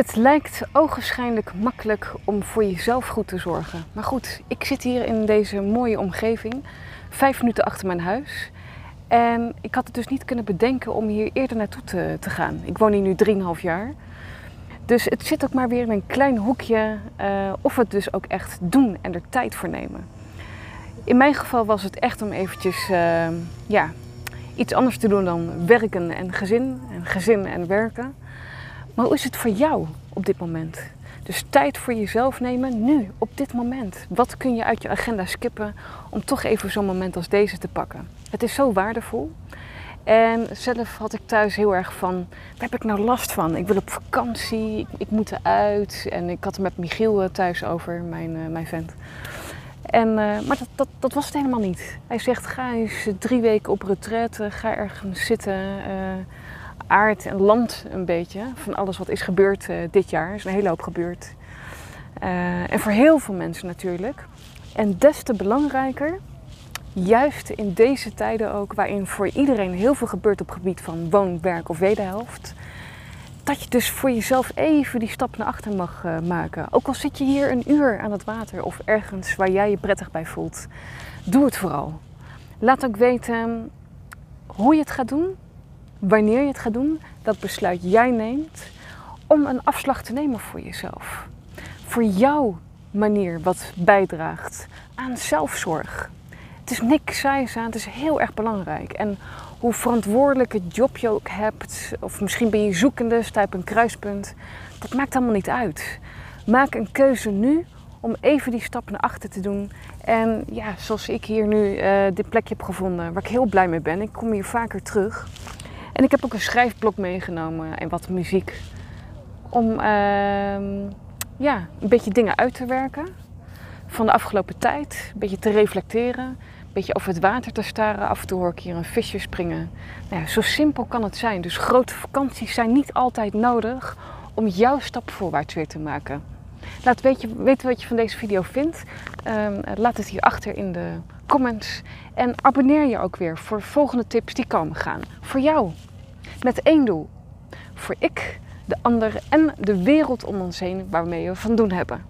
Het lijkt ogenschijnlijk makkelijk om voor jezelf goed te zorgen. Maar goed, ik zit hier in deze mooie omgeving, vijf minuten achter mijn huis. En ik had het dus niet kunnen bedenken om hier eerder naartoe te, gaan. Ik woon hier nu 3,5 jaar. Dus het zit ook maar weer in een klein hoekje. Uh, of het dus ook echt doen en er tijd voor nemen. In mijn geval was het echt om eventjes uh, ja, iets anders te doen dan werken en gezin. En gezin en werken. Hoe is het voor jou op dit moment? Dus tijd voor jezelf nemen nu, op dit moment. Wat kun je uit je agenda skippen om toch even zo'n moment als deze te pakken? Het is zo waardevol. En zelf had ik thuis heel erg van, waar heb ik nou last van? Ik wil op vakantie, ik, moet eruit. En ik had het met Michiel eh, thuis over, mijn, uh, mijn vent. En, uh, maar dat, dat, dat, was het helemaal niet. Hij zegt, ga eens drie weken op retraite, ga ergens zitten aard en land een beetje. Van alles wat is gebeurd uh, dit jaar. Er is een hele hoop gebeurd. Uh, en voor heel veel mensen natuurlijk. En des te belangrijker, juist in deze tijden ook, waarin voor iedereen heel veel gebeurt op het gebied van woon, werk of wederhelft. Dat je dus voor jezelf even die stap naar achter mag uh, maken. Ook al zit je hier een uur aan het water of ergens waar jij je prettig bij voelt. Doe het vooral. Laat ook weten hoe je het gaat doen, wanneer je het gaat doen, dat besluit jij neemt om een afslag te nemen voor jezelf. Voor jouw manier wat bijdraagt aan zelfzorg. Het is niks saais aan, het is heel erg belangrijk. En hoe verantwoordelijke job je ook hebt, of misschien ben je zoekende, sta op een kruispunt, dat maakt allemaal niet uit. Maak een keuze nu om even die stap naar achter te doen. En ja, zoals ik hier nu uh, dit plekje heb gevonden, waar ik heel blij mee ben. Ik kom hier vaker terug. En ik heb ook een schrijfblok meegenomen en wat muziek. Om uh, ja, een beetje dingen uit te werken van de afgelopen tijd. Een beetje te reflecteren. Een beetje over het water te staren. Af en toe hoor ik hier een visje springen. Nou ja, zo simpel kan het zijn. Dus grote vakanties zijn niet altijd nodig om jouw stap voorwaarts weer te maken. Laat weten wat je van deze video vindt. Um, laat het hier achter in de comments. En abonneer je ook weer voor volgende tips die komen gaan. Voor jou. Met één doel. Voor ik, de ander en de wereld om ons heen waarmee we van doen hebben.